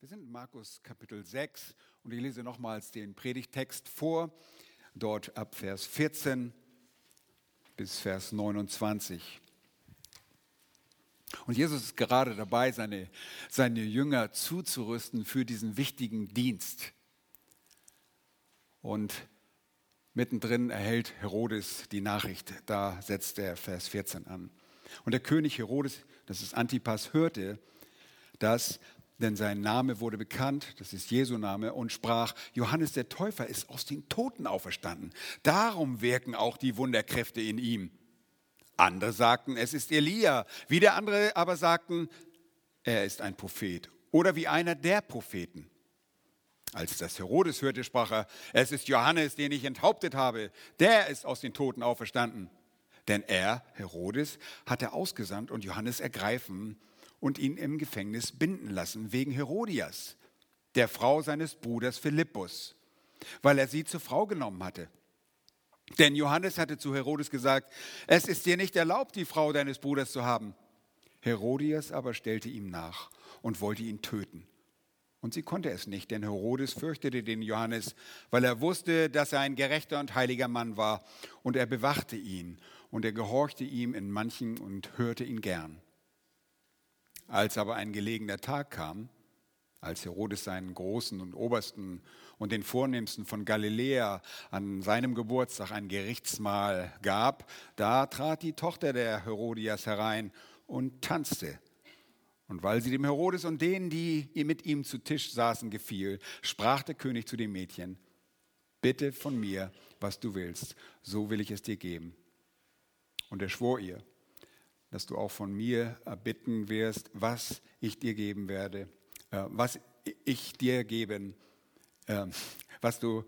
Wir sind in Markus Kapitel 6 und ich lese nochmals den Predigtext vor, dort ab Vers 14 bis Vers 29. Und Jesus ist gerade dabei, seine, seine Jünger zuzurüsten für diesen wichtigen Dienst. Und mittendrin erhält Herodes die Nachricht. Da setzt der Vers 14 an. Und der König Herodes, das ist Antipas, hörte, dass denn sein Name wurde bekannt, das ist Jesu Name, und sprach, Johannes der Täufer ist aus den Toten auferstanden. Darum wirken auch die Wunderkräfte in ihm. Andere sagten, es ist Elia. Wieder andere aber sagten, er ist ein Prophet oder wie einer der Propheten. Als das Herodes hörte, sprach er, es ist Johannes, den ich enthauptet habe. Der ist aus den Toten auferstanden. Denn er, Herodes, hatte ausgesandt und Johannes ergreifen und ihn im Gefängnis binden lassen wegen Herodias, der Frau seines Bruders Philippus, weil er sie zur Frau genommen hatte. Denn Johannes hatte zu Herodes gesagt, es ist dir nicht erlaubt, die Frau deines Bruders zu haben. Herodias aber stellte ihm nach und wollte ihn töten. Und sie konnte es nicht, denn Herodes fürchtete den Johannes, weil er wusste, dass er ein gerechter und heiliger Mann war. Und er bewachte ihn und er gehorchte ihm in manchen und hörte ihn gern. Als aber ein gelegener Tag kam, als Herodes seinen Großen und Obersten und den Vornehmsten von Galiläa an seinem Geburtstag ein Gerichtsmahl gab, da trat die Tochter der Herodias herein und tanzte. Und weil sie dem Herodes und denen, die mit ihm zu Tisch saßen, gefiel, sprach der König zu dem Mädchen, bitte von mir, was du willst, so will ich es dir geben. Und er schwor ihr, dass du auch von mir erbitten wirst, was ich dir geben werde, äh, was ich dir geben, äh, was du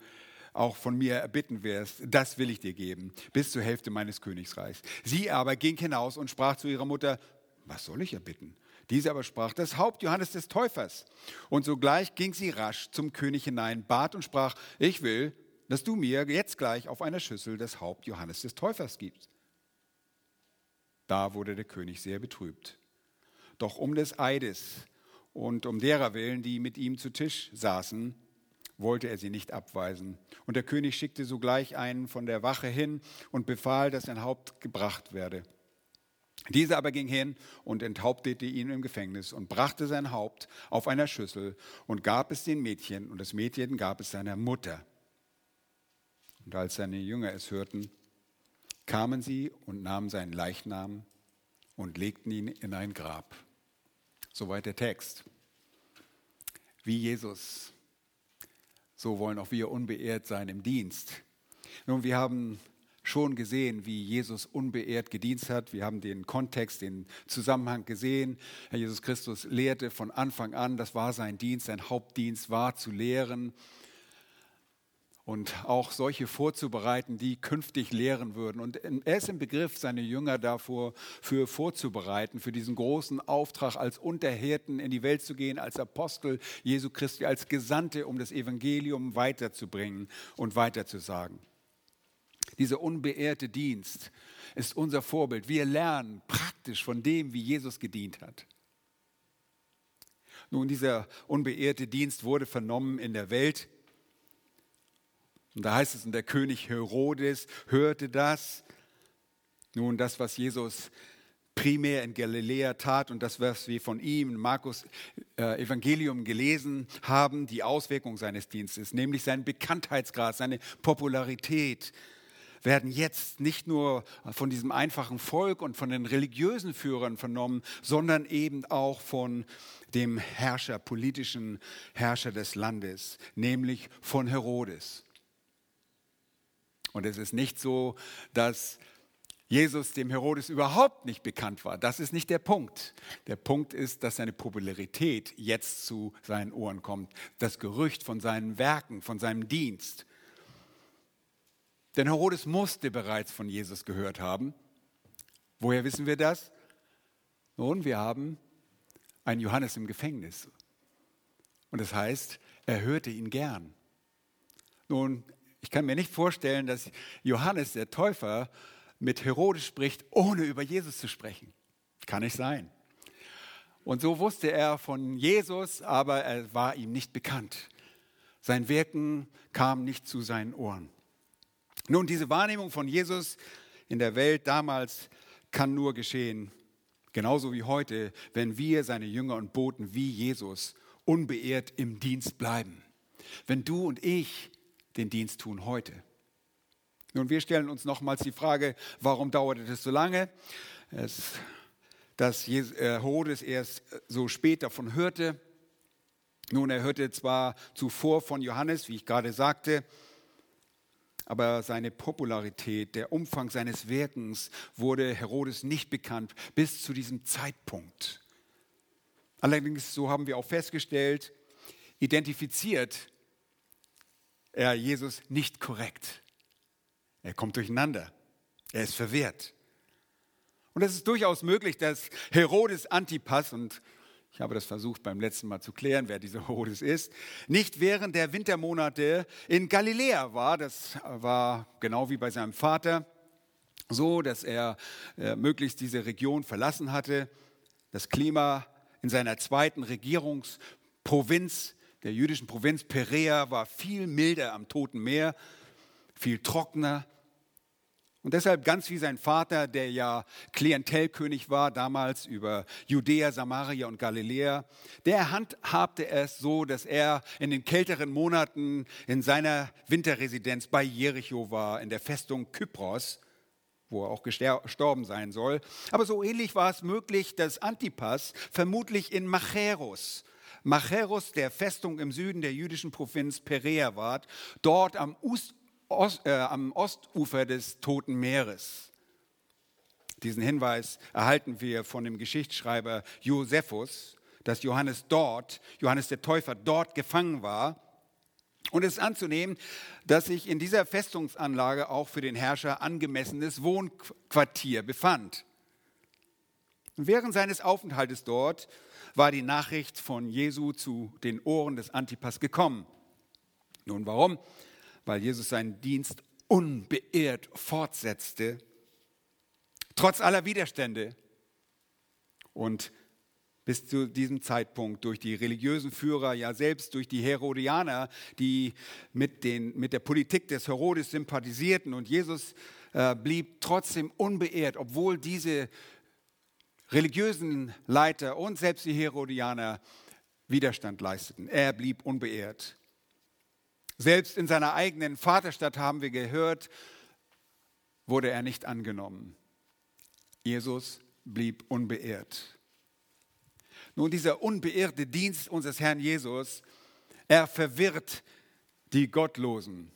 auch von mir erbitten wirst, das will ich dir geben, bis zur Hälfte meines Königsreichs. Sie aber ging hinaus und sprach zu ihrer Mutter, was soll ich erbitten? Diese aber sprach, das Haupt Johannes des Täufers. Und sogleich ging sie rasch zum König hinein, bat und sprach, ich will, dass du mir jetzt gleich auf einer Schüssel das Haupt Johannes des Täufers gibst. Da wurde der König sehr betrübt. Doch um des Eides und um derer willen, die mit ihm zu Tisch saßen, wollte er sie nicht abweisen. Und der König schickte sogleich einen von der Wache hin und befahl, dass sein Haupt gebracht werde. Dieser aber ging hin und enthauptete ihn im Gefängnis und brachte sein Haupt auf einer Schüssel und gab es den Mädchen und das Mädchen gab es seiner Mutter. Und als seine Jünger es hörten, kamen sie und nahmen seinen Leichnam und legten ihn in ein Grab. Soweit der Text. Wie Jesus, so wollen auch wir unbeehrt sein im Dienst. Nun, wir haben schon gesehen, wie Jesus unbeehrt gedient hat. Wir haben den Kontext, den Zusammenhang gesehen. Herr Jesus Christus lehrte von Anfang an, das war sein Dienst, sein Hauptdienst war zu lehren und auch solche vorzubereiten, die künftig lehren würden. Und er ist im Begriff, seine Jünger davor für vorzubereiten, für diesen großen Auftrag, als Unterhirten in die Welt zu gehen, als Apostel Jesu Christi, als Gesandte, um das Evangelium weiterzubringen und weiterzusagen. Dieser unbeehrte Dienst ist unser Vorbild. Wir lernen praktisch von dem, wie Jesus gedient hat. Nun, dieser unbeehrte Dienst wurde vernommen in der Welt und da heißt es, und der König Herodes hörte das. Nun, das, was Jesus primär in Galiläa tat und das, was wir von ihm in Markus äh, Evangelium gelesen haben, die Auswirkung seines Dienstes, nämlich sein Bekanntheitsgrad, seine Popularität, werden jetzt nicht nur von diesem einfachen Volk und von den religiösen Führern vernommen, sondern eben auch von dem Herrscher, politischen Herrscher des Landes, nämlich von Herodes. Und es ist nicht so, dass Jesus dem Herodes überhaupt nicht bekannt war. Das ist nicht der Punkt. Der Punkt ist, dass seine Popularität jetzt zu seinen Ohren kommt. Das Gerücht von seinen Werken, von seinem Dienst. Denn Herodes musste bereits von Jesus gehört haben. Woher wissen wir das? Nun, wir haben einen Johannes im Gefängnis. Und das heißt, er hörte ihn gern. Nun, kann mir nicht vorstellen, dass Johannes der Täufer mit Herodes spricht, ohne über Jesus zu sprechen. Kann nicht sein. Und so wusste er von Jesus, aber er war ihm nicht bekannt. Sein Wirken kam nicht zu seinen Ohren. Nun, diese Wahrnehmung von Jesus in der Welt damals kann nur geschehen, genauso wie heute, wenn wir, seine Jünger und Boten wie Jesus, unbeehrt im Dienst bleiben. Wenn du und ich den Dienst tun heute. Nun, wir stellen uns nochmals die Frage, warum dauerte das so lange? Es, dass äh, Herodes erst so spät davon hörte. Nun, er hörte zwar zuvor von Johannes, wie ich gerade sagte, aber seine Popularität, der Umfang seines Wirkens wurde Herodes nicht bekannt bis zu diesem Zeitpunkt. Allerdings, so haben wir auch festgestellt, identifiziert er Jesus nicht korrekt. Er kommt durcheinander. Er ist verwirrt. Und es ist durchaus möglich, dass Herodes Antipas, und ich habe das versucht beim letzten Mal zu klären, wer dieser Herodes ist, nicht während der Wintermonate in Galiläa war. Das war genau wie bei seinem Vater so, dass er äh, möglichst diese Region verlassen hatte. Das Klima in seiner zweiten Regierungsprovinz, der jüdischen Provinz Perea, war viel milder am Toten Meer, viel trockener. Und deshalb ganz wie sein Vater, der ja Klientelkönig war damals über Judäa, Samaria und Galiläa, der handhabte es so, dass er in den kälteren Monaten in seiner Winterresidenz bei Jericho war, in der Festung Kypros, wo er auch gestorben sein soll. Aber so ähnlich war es möglich, dass Antipas vermutlich in Macheros, Macheros, der Festung im Süden der jüdischen Provinz Perea war, dort am Ost, äh, am Ostufer des Toten Meeres. Diesen Hinweis erhalten wir von dem Geschichtsschreiber Josephus, dass Johannes dort, Johannes der Täufer dort gefangen war. Und es ist anzunehmen, dass sich in dieser Festungsanlage auch für den Herrscher angemessenes Wohnquartier befand. Während seines Aufenthaltes dort war die Nachricht von Jesu zu den Ohren des Antipas gekommen. Nun, warum? weil Jesus seinen Dienst unbeirrt fortsetzte, trotz aller Widerstände und bis zu diesem Zeitpunkt durch die religiösen Führer, ja selbst durch die Herodianer, die mit, den, mit der Politik des Herodes sympathisierten. Und Jesus äh, blieb trotzdem unbeehrt, obwohl diese religiösen Leiter und selbst die Herodianer Widerstand leisteten. Er blieb unbeehrt. Selbst in seiner eigenen Vaterstadt haben wir gehört, wurde er nicht angenommen. Jesus blieb unbeehrt. Nun, dieser unbeirrte Dienst unseres Herrn Jesus, er verwirrt die Gottlosen.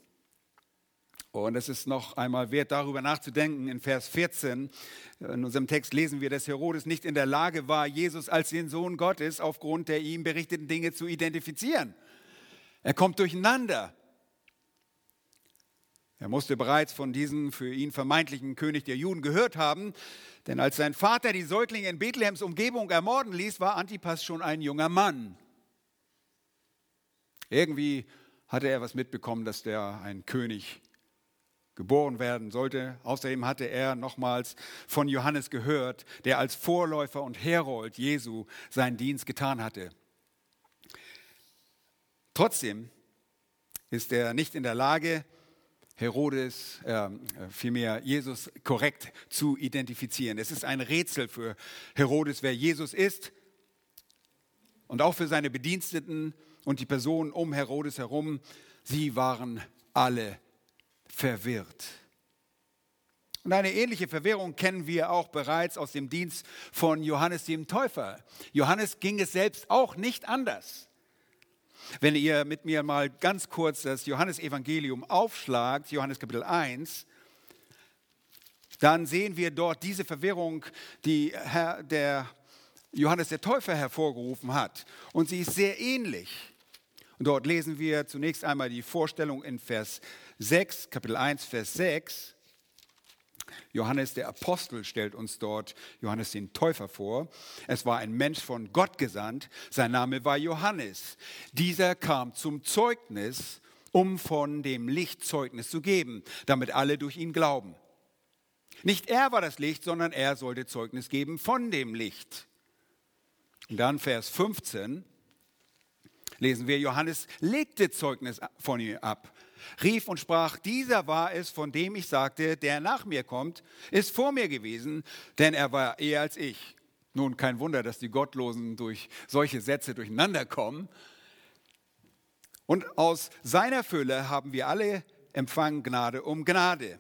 Und es ist noch einmal wert, darüber nachzudenken. In Vers 14 in unserem Text lesen wir, dass Herodes nicht in der Lage war, Jesus als den Sohn Gottes aufgrund der ihm berichteten Dinge zu identifizieren. Er kommt durcheinander. Er musste bereits von diesem für ihn vermeintlichen König der Juden gehört haben, denn als sein Vater die Säuglinge in Bethlehems Umgebung ermorden ließ, war Antipas schon ein junger Mann. Irgendwie hatte er was mitbekommen, dass der ein König geboren werden sollte. Außerdem hatte er nochmals von Johannes gehört, der als Vorläufer und Herold Jesu seinen Dienst getan hatte. Trotzdem ist er nicht in der Lage, Herodes, äh, vielmehr Jesus korrekt zu identifizieren. Es ist ein Rätsel für Herodes, wer Jesus ist und auch für seine Bediensteten und die Personen um Herodes herum. Sie waren alle verwirrt. Und eine ähnliche Verwirrung kennen wir auch bereits aus dem Dienst von Johannes dem Täufer. Johannes ging es selbst auch nicht anders. Wenn ihr mit mir mal ganz kurz das Johannesevangelium aufschlagt, Johannes Kapitel 1, dann sehen wir dort diese Verwirrung, die der Johannes der Täufer hervorgerufen hat. Und sie ist sehr ähnlich. Und dort lesen wir zunächst einmal die Vorstellung in Vers 6, Kapitel 1, Vers 6. Johannes der Apostel stellt uns dort Johannes den Täufer vor. Es war ein Mensch von Gott gesandt. Sein Name war Johannes. Dieser kam zum Zeugnis, um von dem Licht Zeugnis zu geben, damit alle durch ihn glauben. Nicht er war das Licht, sondern er sollte Zeugnis geben von dem Licht. Und dann Vers 15 lesen wir, Johannes legte Zeugnis von ihm ab, rief und sprach, dieser war es, von dem ich sagte, der nach mir kommt, ist vor mir gewesen, denn er war eher als ich. Nun, kein Wunder, dass die Gottlosen durch solche Sätze durcheinander kommen. Und aus seiner Fülle haben wir alle empfangen Gnade um Gnade.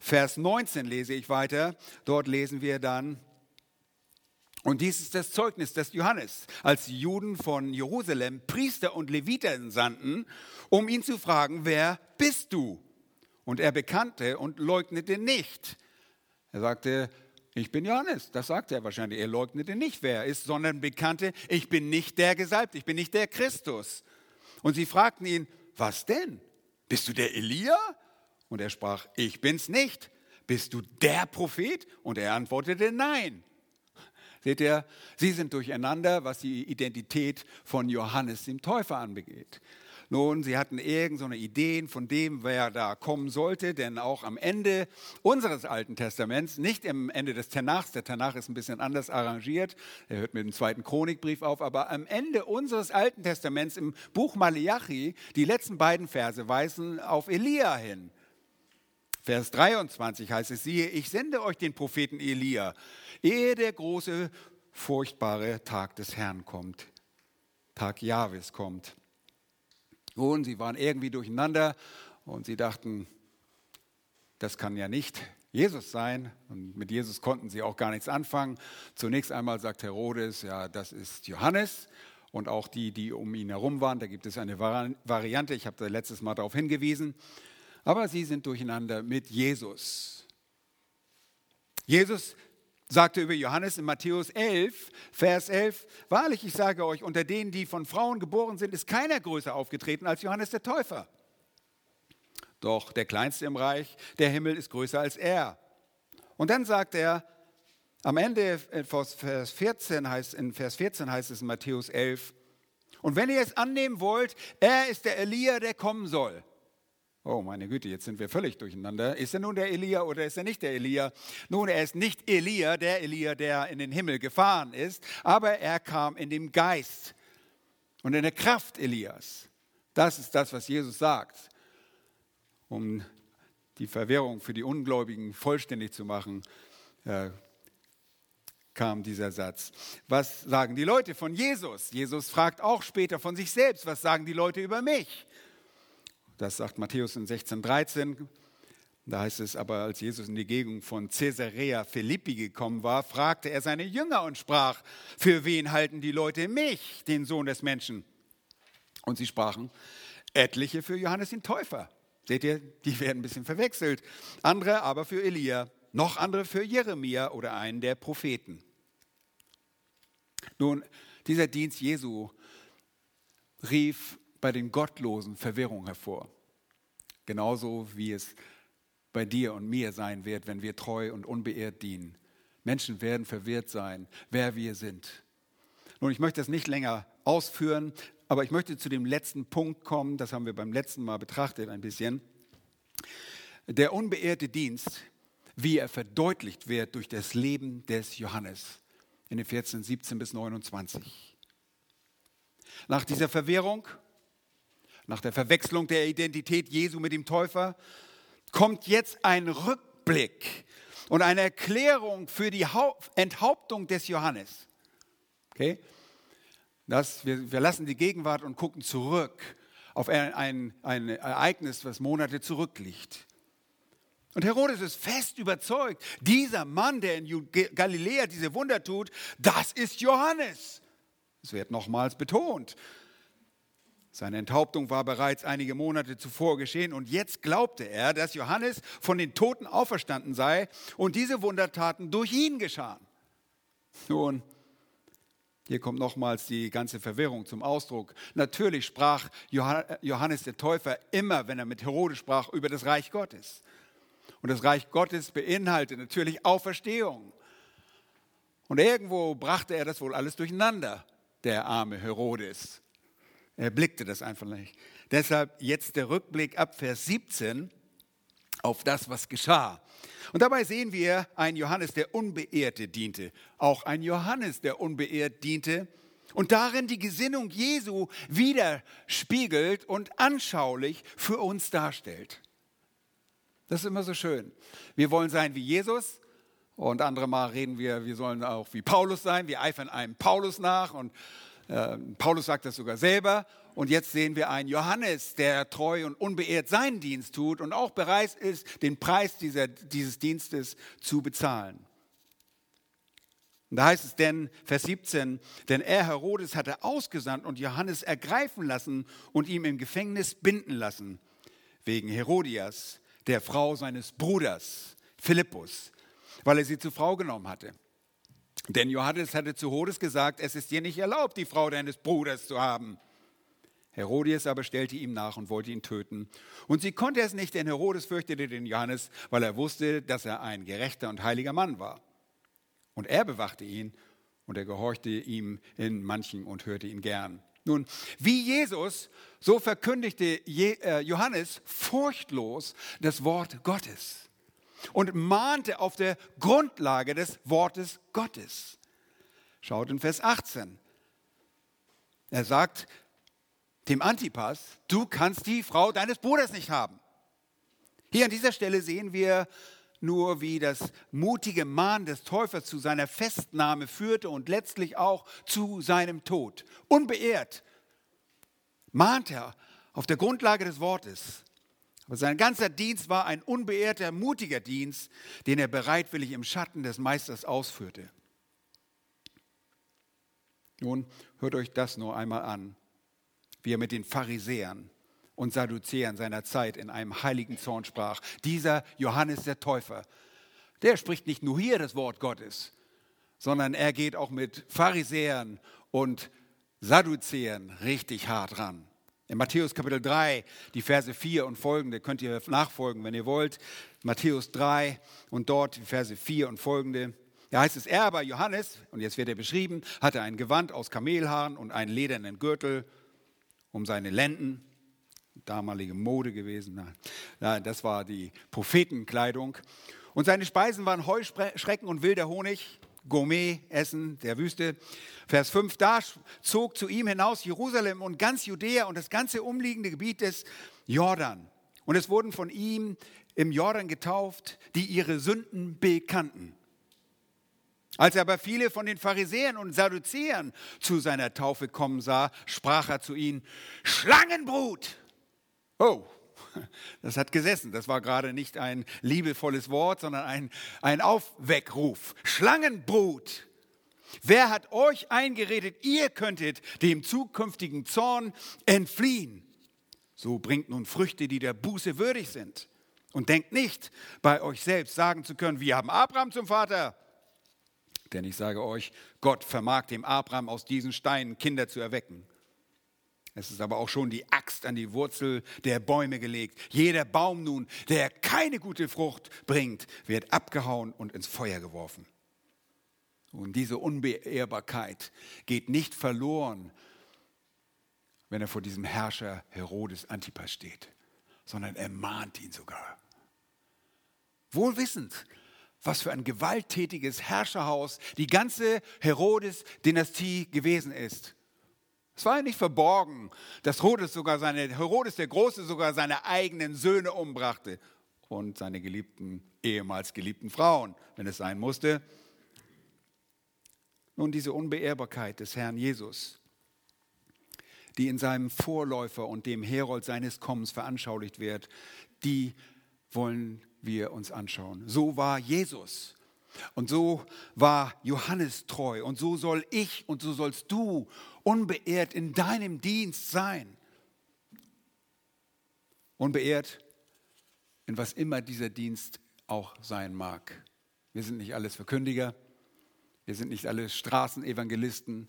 Vers 19 lese ich weiter. Dort lesen wir dann, und dies ist das Zeugnis des Johannes, als die Juden von Jerusalem Priester und Leviter sandten, um ihn zu fragen, wer bist du? Und er bekannte und leugnete nicht. Er sagte, ich bin Johannes. Das sagte er wahrscheinlich. Er leugnete nicht, wer er ist, sondern bekannte, ich bin nicht der Gesalbte, ich bin nicht der Christus. Und sie fragten ihn, was denn? Bist du der Elia? Und er sprach, ich bin's nicht. Bist du der Prophet? Und er antwortete, nein. Seht ihr, sie sind durcheinander, was die Identität von Johannes dem Täufer anbegeht. Nun, sie hatten irgendeine so Ideen von dem, wer da kommen sollte, denn auch am Ende unseres Alten Testaments, nicht am Ende des Tanachs, der Tanach ist ein bisschen anders arrangiert, er hört mit dem zweiten Chronikbrief auf, aber am Ende unseres Alten Testaments im Buch Malachi, die letzten beiden Verse weisen auf Elia hin. Vers 23 heißt es, siehe, ich sende euch den Propheten Elia, ehe der große, furchtbare Tag des Herrn kommt, Tag Jahwes kommt. Und sie waren irgendwie durcheinander und sie dachten, das kann ja nicht Jesus sein. Und mit Jesus konnten sie auch gar nichts anfangen. Zunächst einmal sagt Herodes, ja, das ist Johannes. Und auch die, die um ihn herum waren, da gibt es eine Variante, ich habe da letztes Mal darauf hingewiesen aber sie sind durcheinander mit Jesus. Jesus sagte über Johannes in Matthäus 11, Vers 11, wahrlich, ich sage euch, unter denen, die von Frauen geboren sind, ist keiner größer aufgetreten als Johannes der Täufer. Doch der Kleinste im Reich, der Himmel, ist größer als er. Und dann sagt er, am Ende Vers 14 heißt, in Vers 14 heißt es in Matthäus 11, und wenn ihr es annehmen wollt, er ist der Elia, der kommen soll. Oh, meine Güte, jetzt sind wir völlig durcheinander. Ist er nun der Elia oder ist er nicht der Elia? Nun, er ist nicht Elia, der Elia, der in den Himmel gefahren ist, aber er kam in dem Geist und in der Kraft Elias. Das ist das, was Jesus sagt, um die Verwirrung für die Ungläubigen vollständig zu machen. Äh, kam dieser Satz. Was sagen die Leute von Jesus? Jesus fragt auch später von sich selbst, was sagen die Leute über mich? Das sagt Matthäus in 16, 13. Da heißt es aber, als Jesus in die Gegend von Caesarea Philippi gekommen war, fragte er seine Jünger und sprach, für wen halten die Leute mich, den Sohn des Menschen? Und sie sprachen, etliche für Johannes den Täufer. Seht ihr, die werden ein bisschen verwechselt. Andere aber für Elia, noch andere für Jeremia oder einen der Propheten. Nun, dieser Dienst Jesu rief bei den Gottlosen Verwirrung hervor. Genauso wie es bei dir und mir sein wird, wenn wir treu und unbeirrt dienen. Menschen werden verwirrt sein, wer wir sind. Nun, ich möchte das nicht länger ausführen, aber ich möchte zu dem letzten Punkt kommen, das haben wir beim letzten Mal betrachtet ein bisschen. Der unbeirrte Dienst, wie er verdeutlicht wird durch das Leben des Johannes in den 14, 17 bis 29. Nach dieser Verwirrung nach der Verwechslung der Identität Jesu mit dem Täufer, kommt jetzt ein Rückblick und eine Erklärung für die Enthauptung des Johannes. Okay? Das, wir, wir lassen die Gegenwart und gucken zurück auf ein, ein, ein Ereignis, was Monate zurückliegt. Und Herodes ist fest überzeugt, dieser Mann, der in Galiläa diese Wunder tut, das ist Johannes. Es wird nochmals betont. Seine Enthauptung war bereits einige Monate zuvor geschehen und jetzt glaubte er, dass Johannes von den Toten auferstanden sei und diese Wundertaten durch ihn geschahen. Nun, hier kommt nochmals die ganze Verwirrung zum Ausdruck. Natürlich sprach Johannes der Täufer immer, wenn er mit Herodes sprach, über das Reich Gottes. Und das Reich Gottes beinhaltet natürlich Auferstehung. Und irgendwo brachte er das wohl alles durcheinander, der arme Herodes. Er blickte das einfach nicht. Deshalb jetzt der Rückblick ab Vers 17. auf das, was geschah. Und dabei sehen wir einen Johannes, der Unbeehrte diente. Auch ein Johannes, der unbeehrt diente und darin die Gesinnung Jesu widerspiegelt und anschaulich für uns darstellt. Das ist immer so schön. Wir wollen sein wie Jesus und andere Mal reden wir, wir sollen auch wie Paulus sein. Wir eifern einem Paulus nach und Paulus sagt das sogar selber. Und jetzt sehen wir einen Johannes, der treu und unbeehrt seinen Dienst tut und auch bereit ist, den Preis dieser, dieses Dienstes zu bezahlen. Und da heißt es denn, Vers 17, denn er, Herodes, hatte ausgesandt und Johannes ergreifen lassen und ihm im Gefängnis binden lassen, wegen Herodias, der Frau seines Bruders, Philippus, weil er sie zur Frau genommen hatte. Denn Johannes hatte zu Herodes gesagt, es ist dir nicht erlaubt, die Frau deines Bruders zu haben. Herodias aber stellte ihm nach und wollte ihn töten. Und sie konnte es nicht, denn Herodes fürchtete den Johannes, weil er wusste, dass er ein gerechter und heiliger Mann war. Und er bewachte ihn und er gehorchte ihm in manchen und hörte ihn gern. Nun, wie Jesus, so verkündigte äh, Johannes furchtlos das Wort Gottes und mahnte auf der Grundlage des Wortes Gottes. Schaut in Vers 18. Er sagt, dem Antipas, du kannst die Frau deines Bruders nicht haben. Hier an dieser Stelle sehen wir nur, wie das mutige Mahn des Täufers zu seiner Festnahme führte und letztlich auch zu seinem Tod. Unbeehrt mahnt er auf der Grundlage des Wortes. Aber sein ganzer Dienst war ein unbeehrter, mutiger Dienst, den er bereitwillig im Schatten des Meisters ausführte. Nun hört euch das nur einmal an wie er mit den Pharisäern und Sadduzäern seiner Zeit in einem heiligen Zorn sprach. Dieser Johannes der Täufer, der spricht nicht nur hier das Wort Gottes, sondern er geht auch mit Pharisäern und Sadduzäern richtig hart ran. In Matthäus Kapitel 3, die Verse 4 und folgende, könnt ihr nachfolgen, wenn ihr wollt. Matthäus 3 und dort die Verse 4 und folgende. Da heißt es, er aber, Johannes, und jetzt wird er beschrieben, hatte ein Gewand aus Kamelhaaren und einen ledernen Gürtel um seine Lenden. Damalige Mode gewesen. Nein, das war die Prophetenkleidung. Und seine Speisen waren Heuschrecken und wilder Honig, Gourmet-Essen der Wüste. Vers 5, da zog zu ihm hinaus Jerusalem und ganz Judäa und das ganze umliegende Gebiet des Jordan. Und es wurden von ihm im Jordan getauft, die ihre Sünden bekannten. Als er aber viele von den Pharisäern und Sadduzäern zu seiner Taufe kommen sah, sprach er zu ihnen, Schlangenbrut! Oh, das hat gesessen. Das war gerade nicht ein liebevolles Wort, sondern ein, ein Aufweckruf. Schlangenbrut! Wer hat euch eingeredet, ihr könntet dem zukünftigen Zorn entfliehen? So bringt nun Früchte, die der Buße würdig sind. Und denkt nicht, bei euch selbst sagen zu können, wir haben Abraham zum Vater. Denn ich sage euch, Gott vermag dem Abraham aus diesen Steinen Kinder zu erwecken. Es ist aber auch schon die Axt an die Wurzel der Bäume gelegt. Jeder Baum nun, der keine gute Frucht bringt, wird abgehauen und ins Feuer geworfen. Und diese Unbeehrbarkeit geht nicht verloren, wenn er vor diesem Herrscher Herodes Antipas steht, sondern er mahnt ihn sogar. Wohlwissend, was für ein gewalttätiges Herrscherhaus die ganze Herodes-Dynastie gewesen ist. Es war ja nicht verborgen, dass Herodes, sogar seine, Herodes der Große sogar seine eigenen Söhne umbrachte und seine geliebten, ehemals geliebten Frauen, wenn es sein musste. Nun, diese Unbeehrbarkeit des Herrn Jesus, die in seinem Vorläufer und dem Herold seines Kommens veranschaulicht wird, die wollen wir uns anschauen. So war Jesus. Und so war Johannes treu. Und so soll ich und so sollst du unbeehrt in deinem Dienst sein. Unbeehrt in was immer dieser Dienst auch sein mag. Wir sind nicht alles Verkündiger. Wir sind nicht alle Straßenevangelisten,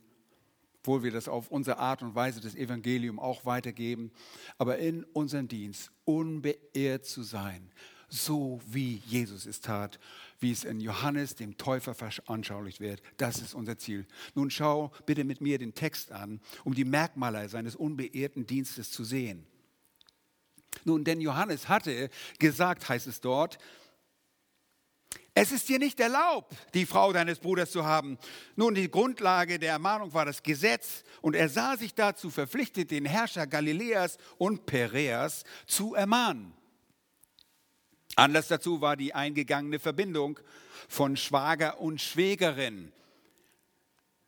obwohl wir das auf unsere Art und Weise des Evangeliums auch weitergeben. Aber in unserem Dienst unbeehrt zu sein so wie Jesus es tat, wie es in Johannes, dem Täufer, veranschaulicht wird. Das ist unser Ziel. Nun schau bitte mit mir den Text an, um die Merkmale seines unbeehrten Dienstes zu sehen. Nun, denn Johannes hatte gesagt, heißt es dort, es ist dir nicht erlaubt, die Frau deines Bruders zu haben. Nun, die Grundlage der Ermahnung war das Gesetz und er sah sich dazu verpflichtet, den Herrscher Galiläas und Pereas zu ermahnen. Anlass dazu war die eingegangene Verbindung von Schwager und Schwägerin.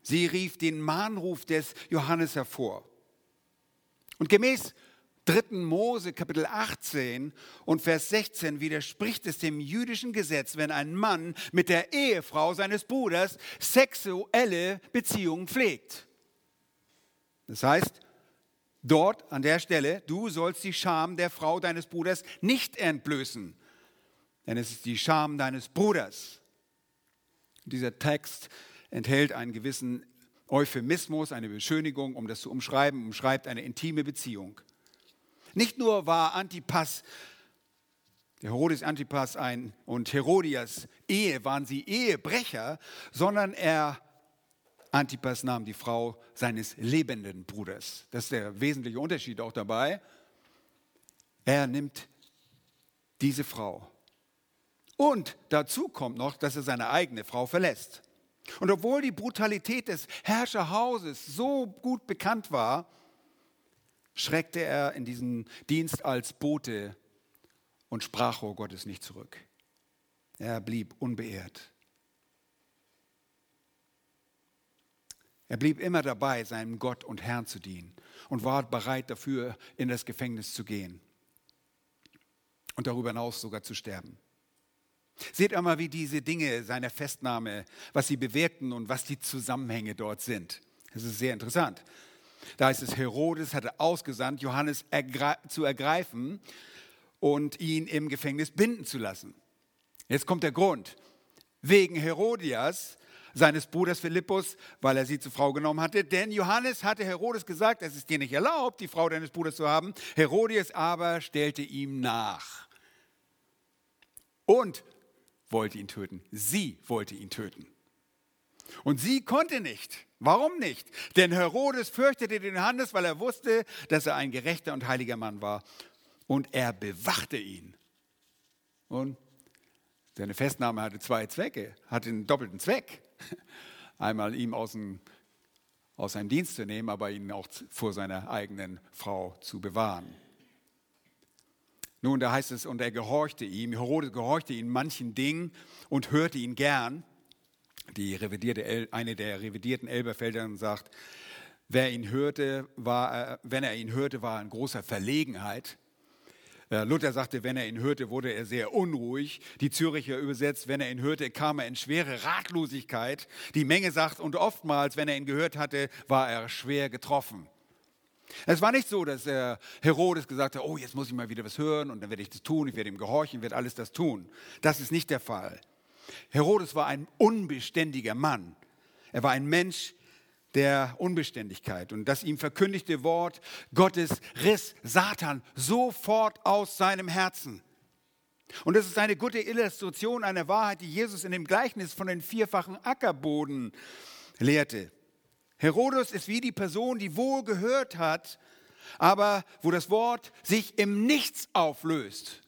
Sie rief den Mahnruf des Johannes hervor. Und gemäß 3. Mose Kapitel 18 und Vers 16 widerspricht es dem jüdischen Gesetz, wenn ein Mann mit der Ehefrau seines Bruders sexuelle Beziehungen pflegt. Das heißt, dort an der Stelle, du sollst die Scham der Frau deines Bruders nicht entblößen, denn es ist die Scham deines Bruders. Dieser Text enthält einen gewissen Euphemismus, eine Beschönigung, um das zu umschreiben, umschreibt eine intime Beziehung. Nicht nur war Antipas, der Herodes Antipas ein, und Herodias Ehe, waren sie Ehebrecher, sondern er, Antipas, nahm die Frau seines lebenden Bruders. Das ist der wesentliche Unterschied auch dabei. Er nimmt diese Frau. Und dazu kommt noch, dass er seine eigene Frau verlässt. Und obwohl die Brutalität des Herrscherhauses so gut bekannt war, schreckte er in diesen Dienst als Bote und Sprachrohr Gottes nicht zurück. Er blieb unbeehrt. Er blieb immer dabei, seinem Gott und Herrn zu dienen und war bereit dafür, in das Gefängnis zu gehen und darüber hinaus sogar zu sterben. Seht einmal, wie diese Dinge seiner Festnahme, was sie bewirkten und was die Zusammenhänge dort sind. Das ist sehr interessant. Da heißt es, Herodes hatte ausgesandt, Johannes zu ergreifen und ihn im Gefängnis binden zu lassen. Jetzt kommt der Grund. Wegen Herodias, seines Bruders Philippus, weil er sie zur Frau genommen hatte. Denn Johannes hatte Herodes gesagt, es ist dir nicht erlaubt, die Frau deines Bruders zu haben. Herodias aber stellte ihm nach und wollte ihn töten. Sie wollte ihn töten. Und sie konnte nicht. Warum nicht? Denn Herodes fürchtete den Johannes, weil er wusste, dass er ein gerechter und heiliger Mann war. Und er bewachte ihn. Und seine Festnahme hatte zwei Zwecke, hatte einen doppelten Zweck. Einmal ihm aus, dem, aus seinem Dienst zu nehmen, aber ihn auch vor seiner eigenen Frau zu bewahren. Nun, da heißt es, und er gehorchte ihm, Herodes gehorchte ihm manchen Dingen und hörte ihn gern die revidierte, eine der revidierten Elberfelder sagt, wer ihn hörte, war, wenn er ihn hörte, war er in großer Verlegenheit. Äh, Luther sagte, wenn er ihn hörte, wurde er sehr unruhig. Die Züricher übersetzt, wenn er ihn hörte, kam er in schwere Ratlosigkeit. Die Menge sagt, und oftmals, wenn er ihn gehört hatte, war er schwer getroffen. Es war nicht so, dass Herodes gesagt hat, oh, jetzt muss ich mal wieder was hören und dann werde ich das tun, ich werde ihm gehorchen, werde alles das tun. Das ist nicht der Fall. Herodes war ein unbeständiger Mann. Er war ein Mensch der Unbeständigkeit. Und das ihm verkündigte Wort Gottes riss Satan sofort aus seinem Herzen. Und das ist eine gute Illustration einer Wahrheit, die Jesus in dem Gleichnis von den vierfachen Ackerboden lehrte. Herodes ist wie die Person, die wohl gehört hat, aber wo das Wort sich im Nichts auflöst.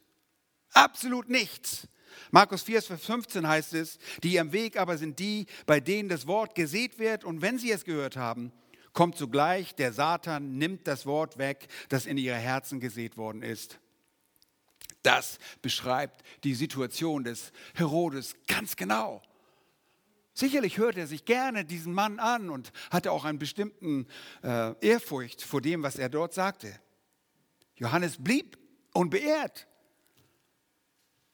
Absolut nichts. Markus 4, Vers 15 heißt es, die am Weg aber sind die, bei denen das Wort gesät wird und wenn sie es gehört haben, kommt sogleich der Satan, nimmt das Wort weg, das in ihre Herzen gesät worden ist. Das beschreibt die Situation des Herodes ganz genau. Sicherlich hört er sich gerne diesen Mann an und hatte auch einen bestimmten äh, Ehrfurcht vor dem, was er dort sagte. Johannes blieb unbeehrt.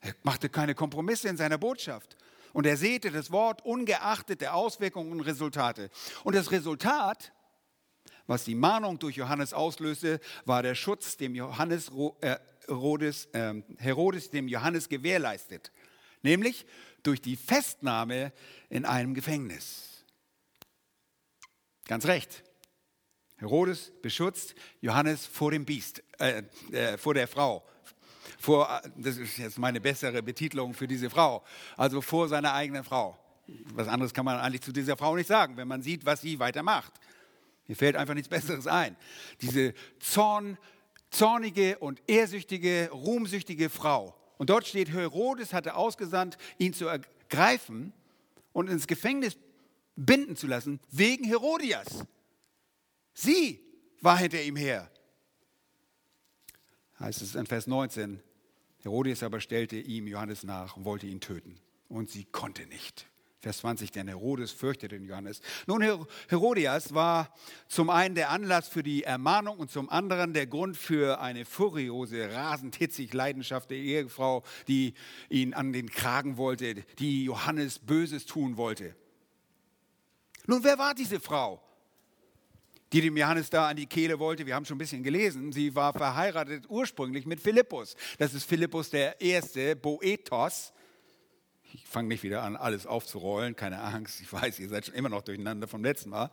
Er machte keine Kompromisse in seiner Botschaft. Und er säte das Wort ungeachtet der Auswirkungen und Resultate. Und das Resultat, was die Mahnung durch Johannes auslöste, war der Schutz, dem Johannes, äh, Herodes, äh, Herodes dem Johannes gewährleistet. Nämlich durch die Festnahme in einem Gefängnis. Ganz recht. Herodes beschützt Johannes vor dem Biest, äh, äh, vor der Frau, vor, das ist jetzt meine bessere Betitelung für diese Frau, also vor seiner eigenen Frau. Was anderes kann man eigentlich zu dieser Frau nicht sagen, wenn man sieht, was sie weitermacht. Mir fällt einfach nichts Besseres ein. Diese Zorn, zornige und ehrsüchtige, ruhmsüchtige Frau. Und dort steht, Herodes hatte ausgesandt, ihn zu ergreifen und ins Gefängnis binden zu lassen, wegen Herodias. Sie war hinter ihm her. Heißt es in Vers 19, Herodias aber stellte ihm Johannes nach und wollte ihn töten. Und sie konnte nicht. Vers 20, denn Herodes fürchtete den Johannes. Nun, Herodias war zum einen der Anlass für die Ermahnung und zum anderen der Grund für eine furiose, rasend hitzig leidenschaftliche Ehefrau, die ihn an den Kragen wollte, die Johannes Böses tun wollte. Nun, wer war diese Frau, die dem Johannes da an die Kehle wollte? Wir haben schon ein bisschen gelesen. Sie war verheiratet ursprünglich mit Philippus. Das ist Philippus der Erste, Boethos ich fange nicht wieder an, alles aufzurollen, keine Angst, ich weiß, ihr seid schon immer noch durcheinander vom letzten Mal.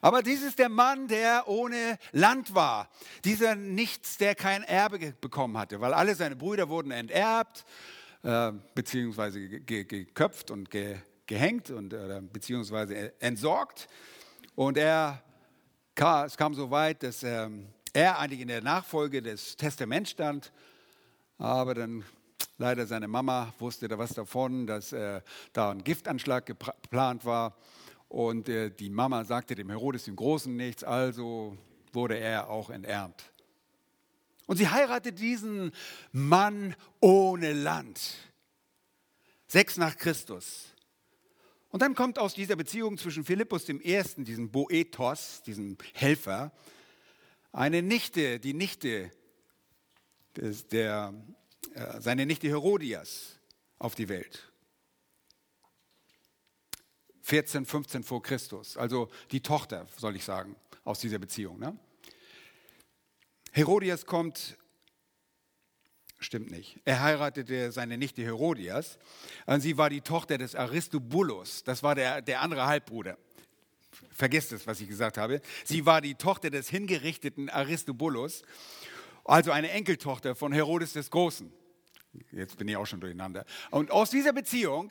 Aber dies ist der Mann, der ohne Land war. Dieser Nichts, der kein Erbe bekommen hatte, weil alle seine Brüder wurden enterbt, äh, beziehungsweise geköpft und ge gehängt und äh, beziehungsweise entsorgt. Und er, es kam so weit, dass äh, er eigentlich in der Nachfolge des Testaments stand, aber dann Leider seine Mama wusste da was davon, dass äh, da ein Giftanschlag geplant war. Und äh, die Mama sagte dem Herodes dem Großen nichts, also wurde er auch enterbt. Und sie heiratet diesen Mann ohne Land. Sechs nach Christus. Und dann kommt aus dieser Beziehung zwischen Philippus dem Ersten, diesem Boethos, diesem Helfer, eine Nichte, die Nichte des, der seine Nichte Herodias auf die Welt. 14, 15 vor Christus, also die Tochter, soll ich sagen, aus dieser Beziehung. Ne? Herodias kommt, stimmt nicht, er heiratete seine Nichte Herodias sie war die Tochter des Aristobulus, das war der, der andere Halbbruder. Vergesst es, was ich gesagt habe. Sie war die Tochter des hingerichteten Aristobulus also eine Enkeltochter von Herodes des Großen. Jetzt bin ich auch schon durcheinander. Und aus dieser Beziehung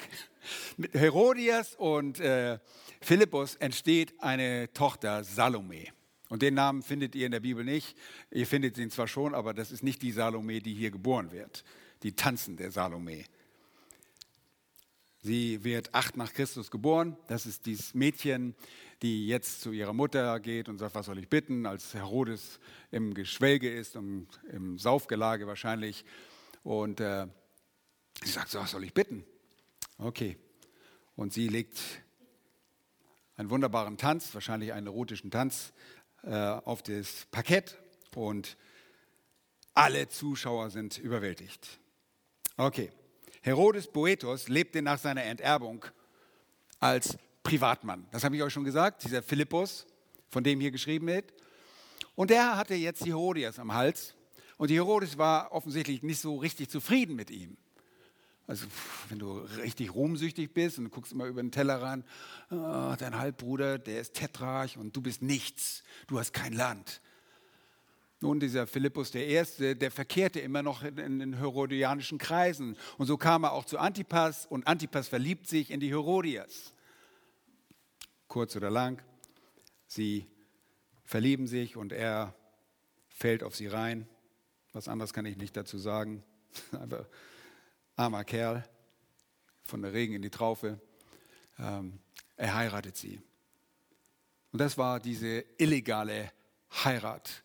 mit Herodias und äh, Philippus entsteht eine Tochter Salome. Und den Namen findet ihr in der Bibel nicht. Ihr findet ihn zwar schon, aber das ist nicht die Salome, die hier geboren wird. Die tanzende Salome. Sie wird acht nach Christus geboren. Das ist dieses Mädchen, die jetzt zu ihrer Mutter geht und sagt, was soll ich bitten, als Herodes im Geschwelge ist und im Saufgelage wahrscheinlich. Und äh, sie sagt, so, was soll ich bitten? Okay. Und sie legt einen wunderbaren Tanz, wahrscheinlich einen erotischen Tanz, äh, auf das Parkett und alle Zuschauer sind überwältigt. Okay. Herodes Boethos lebte nach seiner Enterbung als Privatmann. Das habe ich euch schon gesagt, dieser Philippus, von dem hier geschrieben wird. Und der hatte jetzt die Herodias am Hals. Und die Herodes war offensichtlich nicht so richtig zufrieden mit ihm. Also wenn du richtig ruhmsüchtig bist und guckst immer über den Teller ran, oh, dein Halbbruder, der ist Tetrarch und du bist nichts, du hast kein Land. Nun, dieser Philippus I., der verkehrte immer noch in, in den herodianischen Kreisen. Und so kam er auch zu Antipas und Antipas verliebt sich in die Herodias. Kurz oder lang, sie verlieben sich und er fällt auf sie rein. Was anderes kann ich nicht dazu sagen. Einfach armer Kerl, von der Regen in die Traufe. Ähm, er heiratet sie. Und das war diese illegale Heirat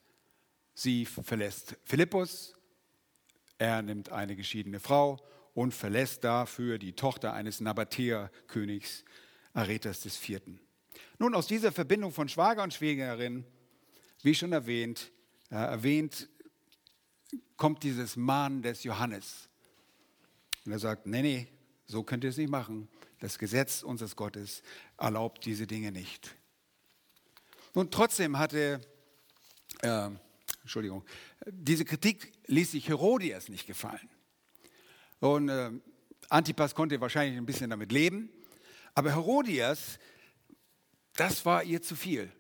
Sie verlässt Philippus, er nimmt eine geschiedene Frau und verlässt dafür die Tochter eines Nabatäer-Königs Aretas IV. Nun, aus dieser Verbindung von Schwager und Schwägerin, wie schon erwähnt, äh, erwähnt, kommt dieses Mahn des Johannes. Und er sagt, nee, nee, so könnt ihr es nicht machen. Das Gesetz unseres Gottes erlaubt diese Dinge nicht. Nun, trotzdem hatte äh, Entschuldigung, diese Kritik ließ sich Herodias nicht gefallen. Und äh, Antipas konnte wahrscheinlich ein bisschen damit leben, aber Herodias, das war ihr zu viel.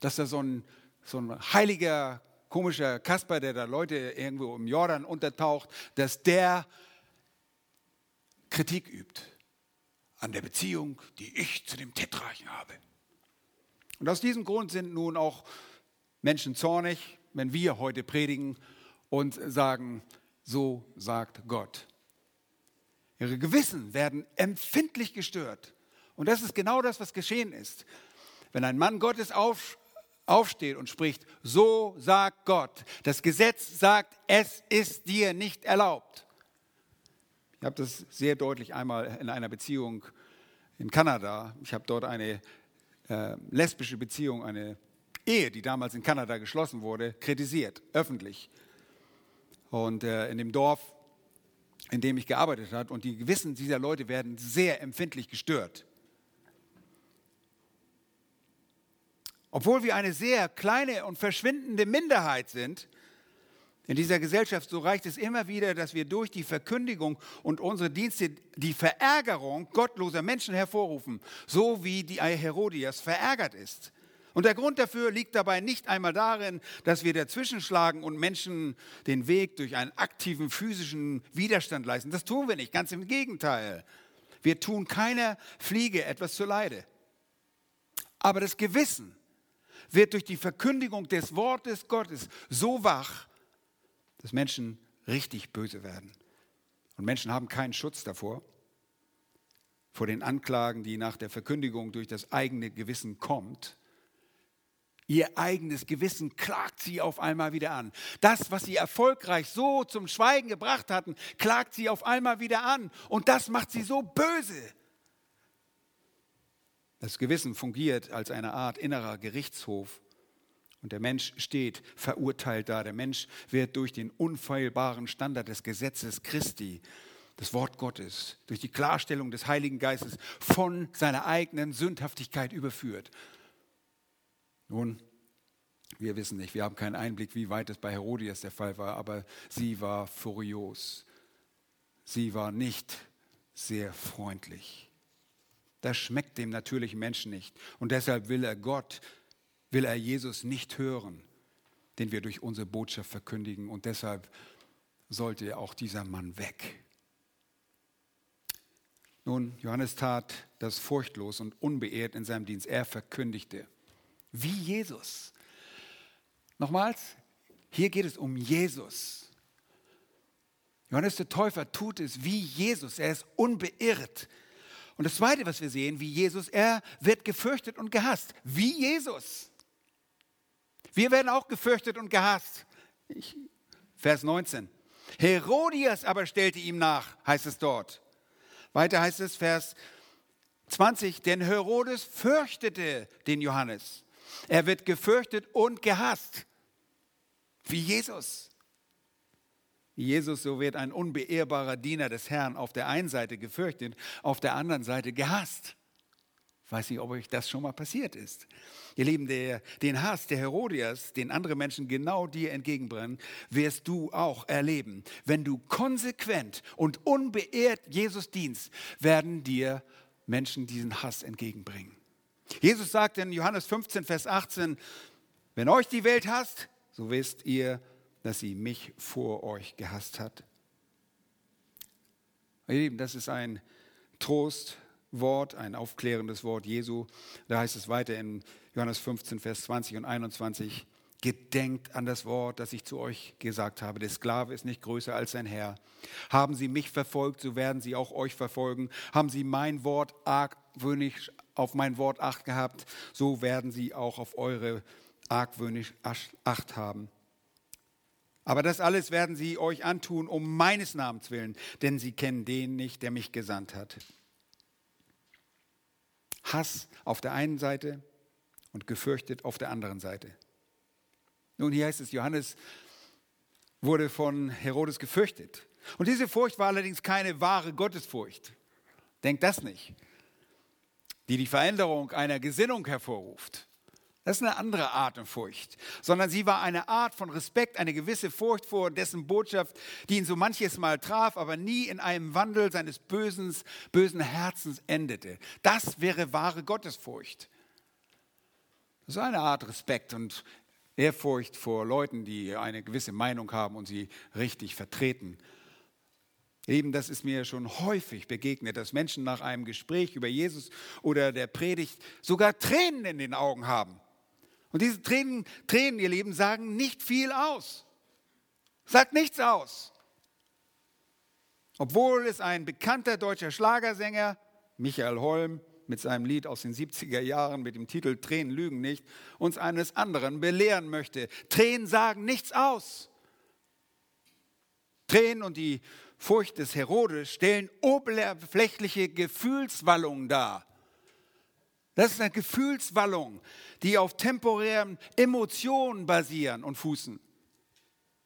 Dass da so ein, so ein heiliger, komischer Kasper, der da Leute irgendwo im Jordan untertaucht, dass der Kritik übt an der Beziehung, die ich zu dem Tetrachen habe. Und aus diesem Grund sind nun auch Menschen zornig, wenn wir heute predigen und sagen, so sagt Gott. Ihre Gewissen werden empfindlich gestört. Und das ist genau das, was geschehen ist. Wenn ein Mann Gottes auf, aufsteht und spricht, so sagt Gott, das Gesetz sagt, es ist dir nicht erlaubt. Ich habe das sehr deutlich einmal in einer Beziehung in Kanada. Ich habe dort eine äh, lesbische Beziehung, eine Ehe, die damals in Kanada geschlossen wurde, kritisiert, öffentlich. Und äh, in dem Dorf, in dem ich gearbeitet habe, und die Gewissen dieser Leute werden sehr empfindlich gestört. Obwohl wir eine sehr kleine und verschwindende Minderheit sind, in dieser Gesellschaft, so reicht es immer wieder, dass wir durch die Verkündigung und unsere Dienste die Verärgerung gottloser Menschen hervorrufen, so wie die Herodias verärgert ist. Und der Grund dafür liegt dabei nicht einmal darin, dass wir dazwischenschlagen und Menschen den Weg durch einen aktiven physischen Widerstand leisten. Das tun wir nicht, ganz im Gegenteil. Wir tun keiner Fliege etwas zu Leide. Aber das Gewissen wird durch die Verkündigung des Wortes Gottes so wach, dass Menschen richtig böse werden. Und Menschen haben keinen Schutz davor, vor den Anklagen, die nach der Verkündigung durch das eigene Gewissen kommt. Ihr eigenes Gewissen klagt sie auf einmal wieder an. Das, was sie erfolgreich so zum Schweigen gebracht hatten, klagt sie auf einmal wieder an. Und das macht sie so böse. Das Gewissen fungiert als eine Art innerer Gerichtshof und der Mensch steht verurteilt da. Der Mensch wird durch den unfehlbaren Standard des Gesetzes Christi, das Wort Gottes, durch die Klarstellung des Heiligen Geistes von seiner eigenen Sündhaftigkeit überführt. Nun, wir wissen nicht, wir haben keinen Einblick, wie weit es bei Herodias der Fall war, aber sie war furios. Sie war nicht sehr freundlich. Das schmeckt dem natürlichen Menschen nicht. Und deshalb will er Gott will er Jesus nicht hören, den wir durch unsere Botschaft verkündigen. Und deshalb sollte auch dieser Mann weg. Nun, Johannes tat das furchtlos und unbeehrt in seinem Dienst. Er verkündigte, wie Jesus. Nochmals, hier geht es um Jesus. Johannes der Täufer tut es wie Jesus. Er ist unbeirrt. Und das Zweite, was wir sehen, wie Jesus, er wird gefürchtet und gehasst. Wie Jesus. Wir werden auch gefürchtet und gehasst. Vers 19. Herodias aber stellte ihm nach, heißt es dort. Weiter heißt es, Vers 20, denn Herodes fürchtete den Johannes. Er wird gefürchtet und gehasst, wie Jesus. Jesus, so wird ein unbeehrbarer Diener des Herrn auf der einen Seite gefürchtet, auf der anderen Seite gehasst. Ich weiß nicht, ob euch das schon mal passiert ist. Ihr Lieben, der, den Hass der Herodias, den andere Menschen genau dir entgegenbrennen, wirst du auch erleben. Wenn du konsequent und unbeehrt Jesus dienst, werden dir Menschen diesen Hass entgegenbringen. Jesus sagt in Johannes 15, Vers 18, wenn euch die Welt hasst, so wisst ihr, dass sie mich vor euch gehasst hat. Ihr Lieben, das ist ein Trost Wort, ein aufklärendes Wort Jesu. Da heißt es weiter in Johannes 15, Vers 20 und 21. Gedenkt an das Wort, das ich zu euch gesagt habe. Der Sklave ist nicht größer als sein Herr. Haben Sie mich verfolgt, so werden Sie auch euch verfolgen. Haben Sie mein Wort argwöhnisch auf mein Wort acht gehabt, so werden Sie auch auf eure argwöhnisch acht haben. Aber das alles werden Sie euch antun um meines Namens willen, denn Sie kennen den nicht, der mich gesandt hat. Hass auf der einen Seite und gefürchtet auf der anderen Seite. Nun, hier heißt es, Johannes wurde von Herodes gefürchtet. Und diese Furcht war allerdings keine wahre Gottesfurcht. Denkt das nicht. Die die Veränderung einer Gesinnung hervorruft. Das ist eine andere Art von Furcht, sondern sie war eine Art von Respekt, eine gewisse Furcht vor dessen Botschaft, die ihn so manches Mal traf, aber nie in einem Wandel seines bösen, bösen Herzens endete. Das wäre wahre Gottesfurcht. Das ist eine Art Respekt und Ehrfurcht vor Leuten, die eine gewisse Meinung haben und sie richtig vertreten. Eben das ist mir schon häufig begegnet, dass Menschen nach einem Gespräch über Jesus oder der Predigt sogar Tränen in den Augen haben Und diese Tränen, Tränen, ihr Lieben, sagen nicht viel aus. Sagt nichts aus. Obwohl es ein bekannter deutscher Schlagersänger, Michael Holm, mit seinem Lied aus den 70er Jahren mit dem Titel Tränen lügen nicht, uns eines anderen belehren möchte. Tränen sagen nichts aus. Tränen und die Furcht des Herodes stellen oberflächliche Gefühlswallungen dar. Das ist eine Gefühlswallung, die auf temporären Emotionen basieren und fußen.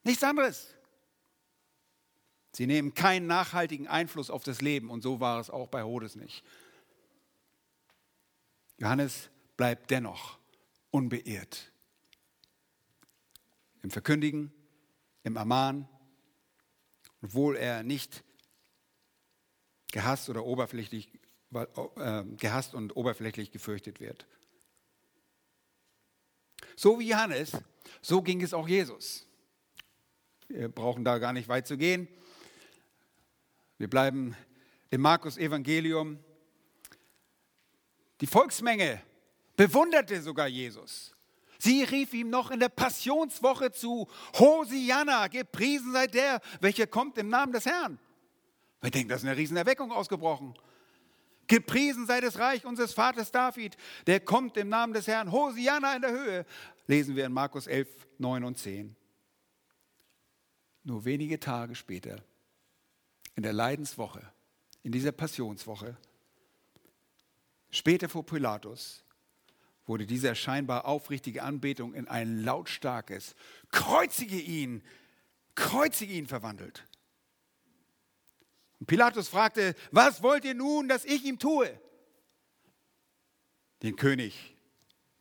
Nichts anderes. Sie nehmen keinen nachhaltigen Einfluss auf das Leben und so war es auch bei Herodes nicht. Johannes bleibt dennoch unbeirrt. Im Verkündigen, im Ermahnen, obwohl er nicht gehasst oder oberflächlich äh, gehasst und oberflächlich gefürchtet wird. So wie Johannes, so ging es auch Jesus. Wir brauchen da gar nicht weit zu gehen. Wir bleiben im Markus Evangelium die Volksmenge bewunderte sogar Jesus. Sie rief ihm noch in der Passionswoche zu, Hosianna, gepriesen sei der, welcher kommt im Namen des Herrn. Wir denken, das ist eine Riesenerweckung ausgebrochen. Gepriesen sei das Reich unseres Vaters David, der kommt im Namen des Herrn. Hosianna in der Höhe, lesen wir in Markus 11, 9 und 10. Nur wenige Tage später, in der Leidenswoche, in dieser Passionswoche, Später vor Pilatus wurde diese scheinbar aufrichtige Anbetung in ein lautstarkes Kreuzige ihn, kreuzige ihn verwandelt. Und Pilatus fragte, was wollt ihr nun, dass ich ihm tue? Den König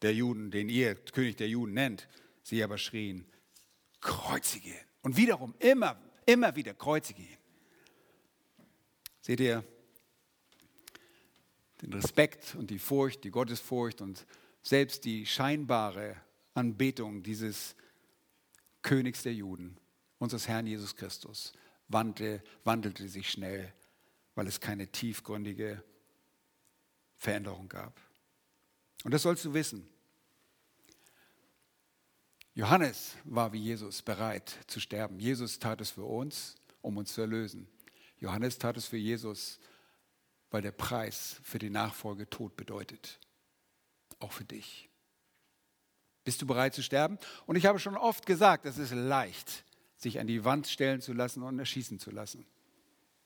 der Juden, den ihr König der Juden nennt, sie aber schrien, kreuzige ihn. Und wiederum immer, immer wieder kreuzige ihn. Seht ihr, den Respekt und die Furcht, die Gottesfurcht und selbst die scheinbare Anbetung dieses Königs der Juden, unseres Herrn Jesus Christus, wandelte, wandelte sich schnell, weil es keine tiefgründige Veränderung gab. Und das sollst du wissen. Johannes war wie Jesus bereit zu sterben. Jesus tat es für uns, um uns zu erlösen. Johannes tat es für Jesus, weil der Preis für die Nachfolge Tod bedeutet. Auch für dich. Bist du bereit zu sterben? Und ich habe schon oft gesagt, es ist leicht, sich an die Wand stellen zu lassen und erschießen zu lassen.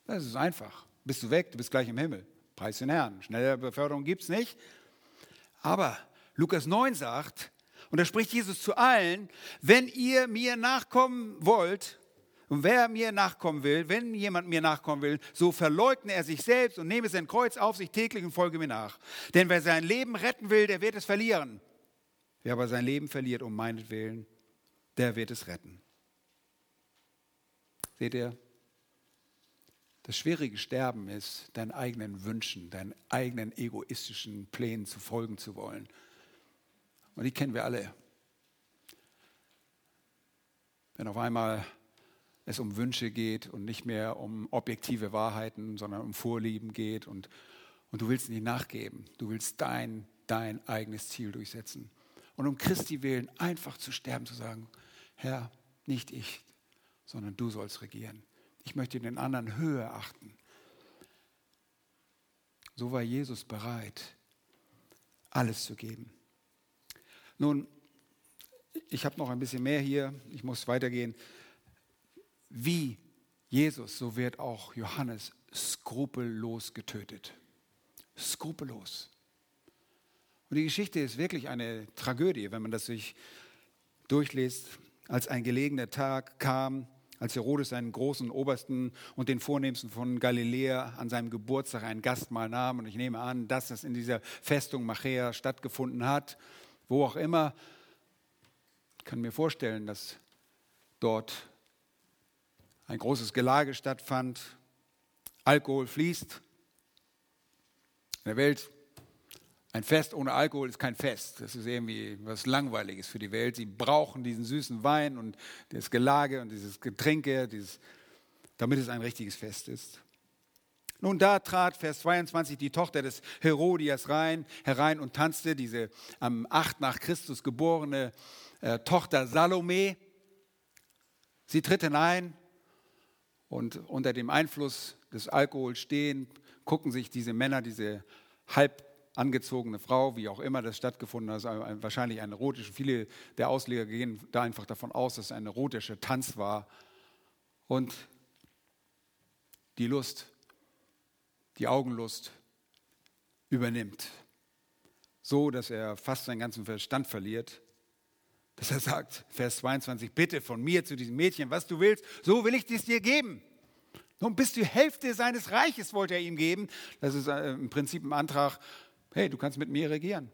Das ist einfach. Bist du weg, du bist gleich im Himmel. Preis den Herrn. Schnelle Beförderung gibt es nicht. Aber Lukas 9 sagt, und da spricht Jesus zu allen, wenn ihr mir nachkommen wollt, und wer mir nachkommen will, wenn jemand mir nachkommen will, so verleugne er sich selbst und nehme sein Kreuz auf sich täglich und folge mir nach. Denn wer sein Leben retten will, der wird es verlieren. Wer aber sein Leben verliert um meinetwillen, der wird es retten. Seht ihr? Das schwierige Sterben ist, deinen eigenen Wünschen, deinen eigenen egoistischen Plänen zu folgen zu wollen. Und die kennen wir alle. Wenn auf einmal es um Wünsche geht und nicht mehr um objektive Wahrheiten, sondern um Vorlieben geht und, und du willst nicht nachgeben. Du willst dein, dein eigenes Ziel durchsetzen. Und um Christi willen einfach zu sterben, zu sagen, Herr, nicht ich, sondern du sollst regieren. Ich möchte den anderen höher achten. So war Jesus bereit, alles zu geben. Nun, ich habe noch ein bisschen mehr hier, ich muss weitergehen wie Jesus, so wird auch Johannes skrupellos getötet. Skrupellos. Und die Geschichte ist wirklich eine Tragödie, wenn man das sich durchliest. Als ein gelegener Tag kam, als Herodes seinen großen Obersten und den Vornehmsten von Galiläa an seinem Geburtstag ein Gastmahl nahm. Und ich nehme an, dass das in dieser Festung Machea stattgefunden hat, wo auch immer. Ich kann mir vorstellen, dass dort ein großes Gelage stattfand, Alkohol fließt. In der Welt ein Fest ohne Alkohol ist kein Fest. Das ist irgendwie was Langweiliges für die Welt. Sie brauchen diesen süßen Wein und das Gelage und dieses Getränke, dieses, damit es ein richtiges Fest ist. Nun, da trat Vers 22 die Tochter des Herodias rein, herein und tanzte, diese am 8 nach Christus geborene äh, Tochter Salome. Sie tritt hinein und unter dem Einfluss des Alkohols stehen, gucken sich diese Männer, diese halb angezogene Frau, wie auch immer das stattgefunden hat, also wahrscheinlich ein erotischer, viele der Ausleger gehen da einfach davon aus, dass es ein erotischer Tanz war. Und die Lust die Augenlust übernimmt. So, dass er fast seinen ganzen Verstand verliert. Dass er sagt, Vers 22, bitte von mir zu diesem Mädchen, was du willst, so will ich es dir geben. Nun bis die Hälfte seines Reiches wollte er ihm geben. Das ist äh, im Prinzip ein Antrag, hey, du kannst mit mir regieren.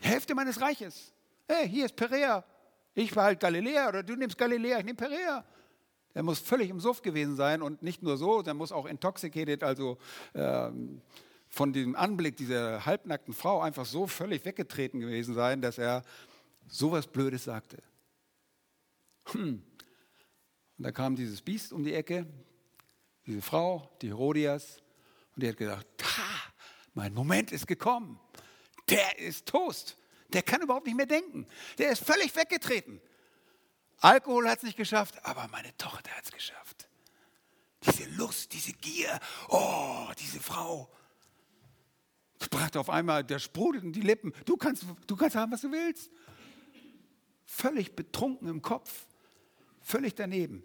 Hälfte meines Reiches. Hey, hier ist Perea. Ich behalte Galiläa oder du nimmst Galiläa, ich nehme Perea. Er muss völlig im Suff gewesen sein und nicht nur so, der muss auch intoxicated, also ähm, von dem Anblick dieser halbnackten Frau einfach so völlig weggetreten gewesen sein, dass er sowas Blödes sagte. Hm. Und da kam dieses Biest um die Ecke, diese Frau, die Herodias, und die hat gesagt, ha, mein Moment ist gekommen. Der ist Toast. Der kann überhaupt nicht mehr denken. Der ist völlig weggetreten. Alkohol hat es nicht geschafft, aber meine Tochter hat es geschafft. Diese Lust, diese Gier, oh, diese Frau. Brachte auf einmal, der sprudelten die Lippen. Du kannst, du kannst haben, was du willst. Völlig betrunken im Kopf, völlig daneben.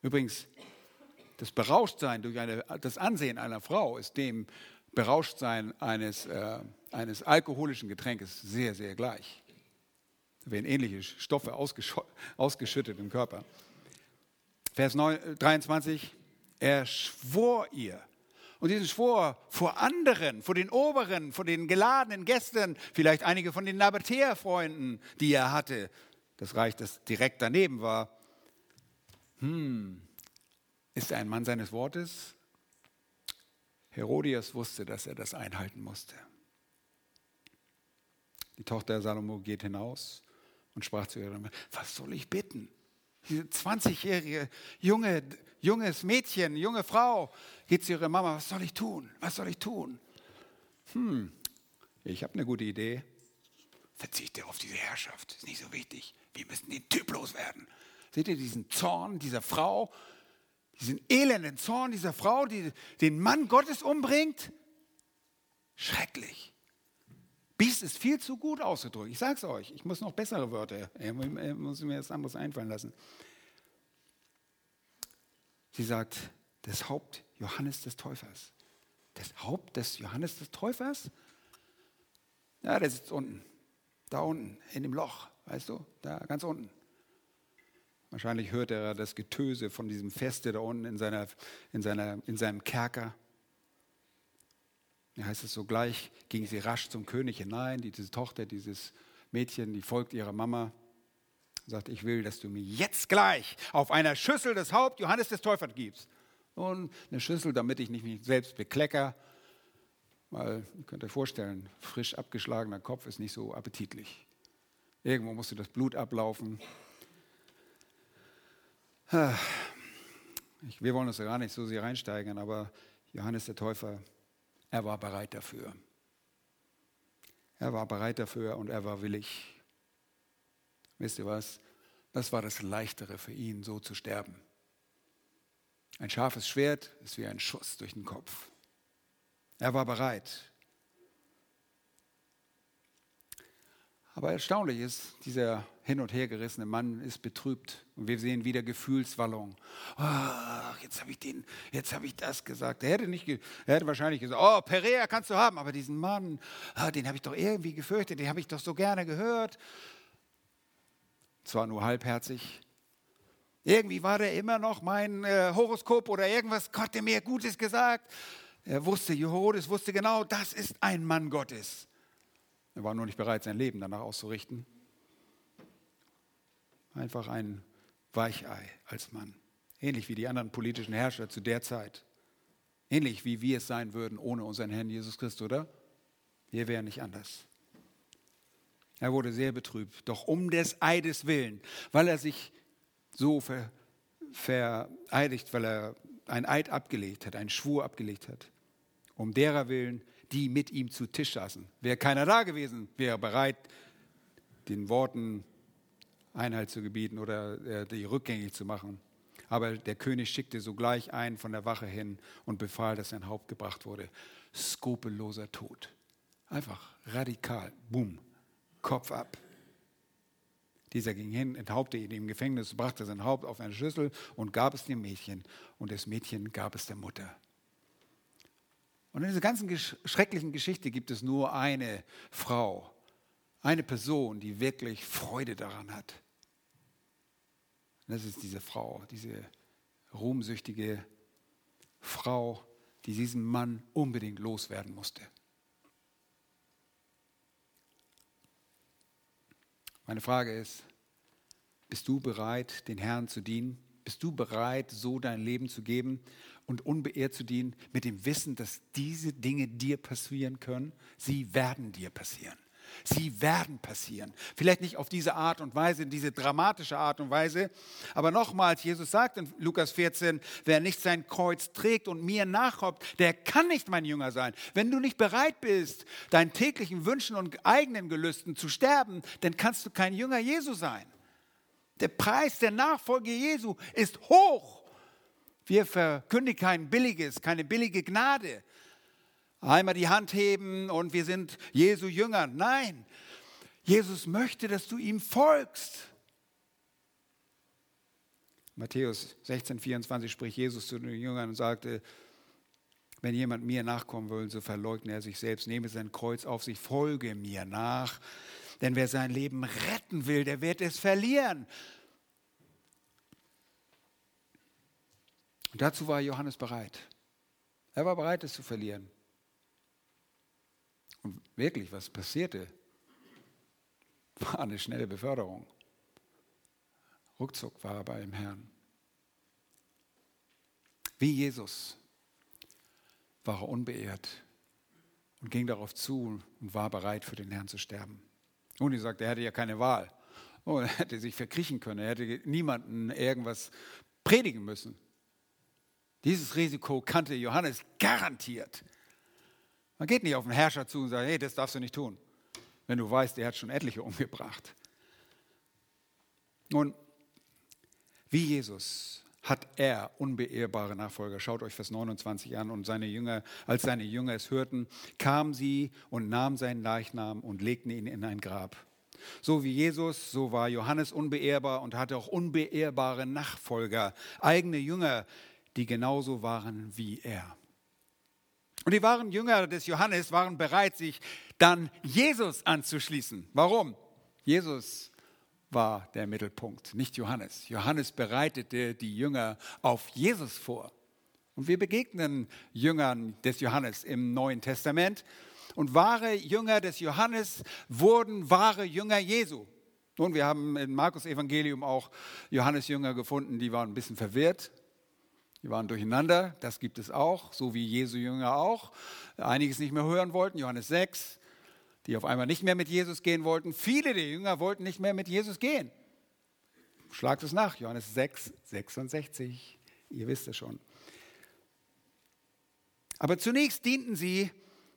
Übrigens, das Berauschtsein durch eine, das Ansehen einer Frau ist dem Berauschtsein eines, äh, eines alkoholischen Getränkes sehr, sehr gleich werden ähnliche Stoffe ausgeschüttet im Körper. Vers 23, er schwor ihr. Und diesen Schwor vor anderen, vor den Oberen, vor den geladenen Gästen, vielleicht einige von den Nabatäer-Freunden, die er hatte, das Reich, das direkt daneben war. Hm, ist er ein Mann seines Wortes? Herodias wusste, dass er das einhalten musste. Die Tochter Salomo geht hinaus und sprach zu ihrer Mutter, was soll ich bitten? Diese 20-jährige junge, junges Mädchen, junge Frau geht zu ihrer Mama, was soll ich tun? Was soll ich tun? Hm, ich habe eine gute Idee. Verzichte auf diese Herrschaft, ist nicht so wichtig. Wir müssen den Typ loswerden. Seht ihr diesen Zorn dieser Frau, diesen elenden Zorn dieser Frau, die den Mann Gottes umbringt? Schrecklich. Biest ist viel zu gut ausgedrückt. Ich sage es euch, ich muss noch bessere Wörter, ich muss mir das anderes einfallen lassen. Sie sagt, das Haupt Johannes des Täufers. Das Haupt des Johannes des Täufers? Ja, der sitzt unten. Da unten, in dem Loch, weißt du, da ganz unten. Wahrscheinlich hört er das Getöse von diesem Feste da unten in, seiner, in, seiner, in seinem Kerker. Da heißt es sogleich, ging sie rasch zum König hinein, diese Tochter, dieses Mädchen, die folgt ihrer Mama, sagt, ich will, dass du mir jetzt gleich auf einer Schüssel das Haupt Johannes des Täufers gibst. Und eine Schüssel, damit ich nicht mich selbst beklecker, weil, ihr könnt euch vorstellen, frisch abgeschlagener Kopf ist nicht so appetitlich. Irgendwo musste das Blut ablaufen. Wir wollen uns gar nicht so sehr reinsteigen, aber Johannes der Täufer er war bereit dafür. Er war bereit dafür und er war willig. Wisst ihr was? Das war das Leichtere für ihn, so zu sterben. Ein scharfes Schwert ist wie ein Schuss durch den Kopf. Er war bereit. Aber erstaunlich ist, dieser hin und her gerissene Mann ist betrübt. Und wir sehen wieder Gefühlswallung. Ach, jetzt habe ich den, jetzt habe ich das gesagt. Er hätte, nicht, er hätte wahrscheinlich gesagt, oh, Perea kannst du haben. Aber diesen Mann, ah, den habe ich doch irgendwie gefürchtet, den habe ich doch so gerne gehört. Zwar nur halbherzig. Irgendwie war der immer noch mein äh, Horoskop oder irgendwas, Gott hat mir Gutes gesagt. Er wusste, Jehodes wusste genau, das ist ein Mann Gottes. Er war nur nicht bereit, sein Leben danach auszurichten. Einfach ein Weichei als Mann. Ähnlich wie die anderen politischen Herrscher zu der Zeit. Ähnlich wie wir es sein würden ohne unseren Herrn Jesus Christus, oder? Wir wären nicht anders. Er wurde sehr betrübt, doch um des Eides willen, weil er sich so ver, vereidigt, weil er einen Eid abgelegt hat, einen Schwur abgelegt hat, um derer willen, die mit ihm zu Tisch saßen. Wäre keiner da gewesen, wäre bereit, den Worten Einhalt zu gebieten oder äh, die rückgängig zu machen. Aber der König schickte sogleich einen von der Wache hin und befahl, dass sein Haupt gebracht wurde. Skrupelloser Tod. Einfach radikal. Boom. Kopf ab. Dieser ging hin, enthaupte ihn im Gefängnis, brachte sein Haupt auf eine Schüssel und gab es dem Mädchen. Und das Mädchen gab es der Mutter. Und in dieser ganzen schrecklichen Geschichte gibt es nur eine Frau, eine Person, die wirklich Freude daran hat. Und das ist diese Frau, diese ruhmsüchtige Frau, die diesen Mann unbedingt loswerden musste. Meine Frage ist, bist du bereit, den Herrn zu dienen? Bist du bereit, so dein Leben zu geben und unbeehrt zu dienen, mit dem Wissen, dass diese Dinge dir passieren können? Sie werden dir passieren. Sie werden passieren. Vielleicht nicht auf diese Art und Weise, in diese dramatische Art und Weise. Aber nochmals, Jesus sagt in Lukas 14, wer nicht sein Kreuz trägt und mir nachkommt, der kann nicht mein Jünger sein. Wenn du nicht bereit bist, deinen täglichen Wünschen und eigenen Gelüsten zu sterben, dann kannst du kein Jünger Jesu sein. Der Preis der Nachfolge Jesu ist hoch. Wir verkündigen kein billiges, keine billige Gnade, einmal die Hand heben und wir sind Jesu Jünger. Nein, Jesus möchte, dass du ihm folgst. Matthäus 16, 24 spricht Jesus zu den Jüngern und sagte, wenn jemand mir nachkommen will, so verleugne er sich selbst, nehme sein Kreuz auf sich, folge mir nach. Denn wer sein Leben retten will, der wird es verlieren. Und dazu war Johannes bereit. Er war bereit, es zu verlieren. Und wirklich, was passierte, war eine schnelle Beförderung. Ruckzuck war er bei dem Herrn. Wie Jesus war er unbeehrt und ging darauf zu und war bereit, für den Herrn zu sterben. Und ich sagte, er hätte ja keine Wahl. Oh, er hätte sich verkriechen können, er hätte niemanden irgendwas predigen müssen. Dieses Risiko kannte Johannes garantiert. Man geht nicht auf den Herrscher zu und sagt, hey, das darfst du nicht tun, wenn du weißt, er hat schon etliche umgebracht. Nun, wie Jesus hat er unbeehrbare Nachfolger. Schaut euch Vers 29 an. Und seine Jünger, als seine Jünger es hörten, kamen sie und nahmen seinen Leichnam und legten ihn in ein Grab. So wie Jesus, so war Johannes unbeehrbar und hatte auch unbeehrbare Nachfolger, eigene Jünger, die genauso waren wie er. Und die wahren Jünger des Johannes waren bereit, sich dann Jesus anzuschließen. Warum? Jesus war der Mittelpunkt, nicht Johannes. Johannes bereitete die Jünger auf Jesus vor. Und wir begegnen Jüngern des Johannes im Neuen Testament. Und wahre Jünger des Johannes wurden wahre Jünger Jesu. Nun, wir haben im Markus Evangelium auch Johannes Jünger gefunden, die waren ein bisschen verwirrt. Die waren durcheinander, das gibt es auch, so wie Jesu Jünger auch. Einiges nicht mehr hören wollten, Johannes 6, die auf einmal nicht mehr mit Jesus gehen wollten. Viele der Jünger wollten nicht mehr mit Jesus gehen. Schlagt es nach, Johannes 6, 66. Ihr wisst es schon. Aber zunächst dienten sie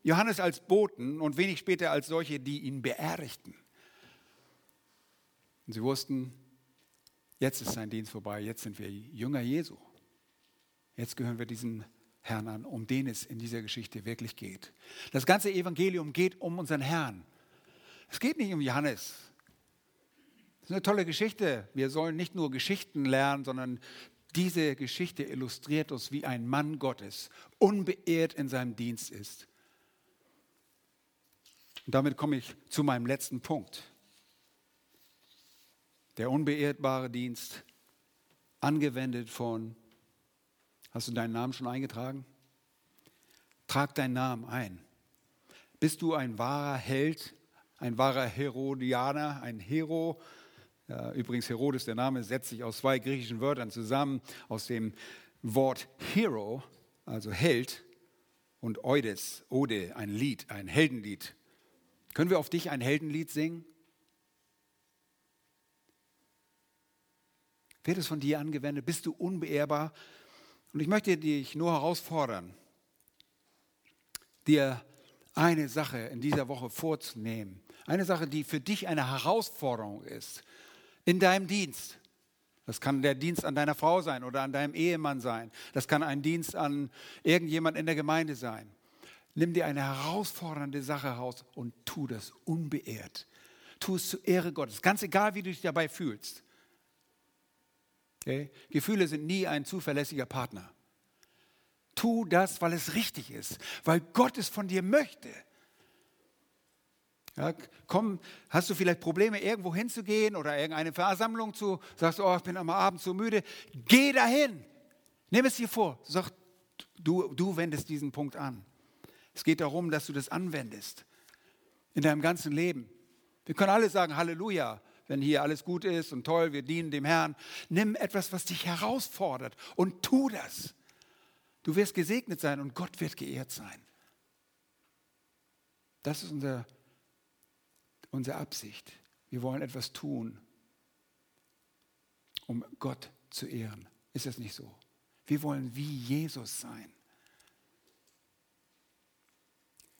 Johannes als Boten und wenig später als solche, die ihn beerdigten. Und sie wussten, jetzt ist sein Dienst vorbei, jetzt sind wir Jünger Jesu. Jetzt gehören wir diesen Herrn an, um den es in dieser Geschichte wirklich geht. Das ganze Evangelium geht um unseren Herrn. Es geht nicht um Johannes. Das ist eine tolle Geschichte. Wir sollen nicht nur Geschichten lernen, sondern diese Geschichte illustriert uns, wie ein Mann Gottes unbeehrt in seinem Dienst ist. Und damit komme ich zu meinem letzten Punkt. Der unbeehrtbare Dienst, angewendet von Hast du deinen Namen schon eingetragen? Trag deinen Namen ein. Bist du ein wahrer Held, ein wahrer Herodianer, ein Hero? Übrigens, Herodes, der Name setzt sich aus zwei griechischen Wörtern zusammen, aus dem Wort Hero, also Held, und Eudes, Ode, ein Lied, ein Heldenlied. Können wir auf dich ein Heldenlied singen? Wird es von dir angewendet? Bist du unbeehrbar? Und ich möchte dich nur herausfordern, dir eine Sache in dieser Woche vorzunehmen. Eine Sache, die für dich eine Herausforderung ist in deinem Dienst. Das kann der Dienst an deiner Frau sein oder an deinem Ehemann sein. Das kann ein Dienst an irgendjemand in der Gemeinde sein. Nimm dir eine herausfordernde Sache heraus und tu das unbeehrt. Tu es zur Ehre Gottes, ganz egal, wie du dich dabei fühlst. Okay? Gefühle sind nie ein zuverlässiger Partner. Tu das, weil es richtig ist, weil Gott es von dir möchte. Ja, komm, hast du vielleicht Probleme, irgendwo hinzugehen oder irgendeine Versammlung zu, sagst du, oh, ich bin am Abend so müde. Geh dahin. Nimm es dir vor. Sag, du, du wendest diesen Punkt an. Es geht darum, dass du das anwendest in deinem ganzen Leben. Wir können alle sagen Halleluja, wenn hier alles gut ist und toll, wir dienen dem Herrn. Nimm etwas, was dich herausfordert und tu das. Du wirst gesegnet sein und Gott wird geehrt sein. Das ist unser, unsere Absicht. Wir wollen etwas tun, um Gott zu ehren. Ist das nicht so? Wir wollen wie Jesus sein.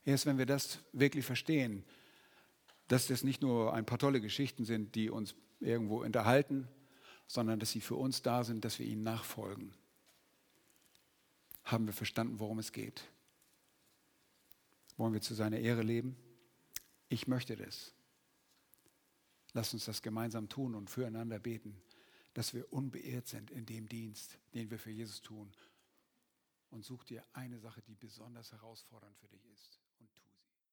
Erst wenn wir das wirklich verstehen, dass das nicht nur ein paar tolle Geschichten sind, die uns irgendwo unterhalten, sondern dass sie für uns da sind, dass wir ihnen nachfolgen, haben wir verstanden, worum es geht. Wollen wir zu seiner Ehre leben? Ich möchte das. Lass uns das gemeinsam tun und füreinander beten, dass wir unbeehrt sind in dem Dienst, den wir für Jesus tun. Und such dir eine Sache, die besonders herausfordernd für dich ist.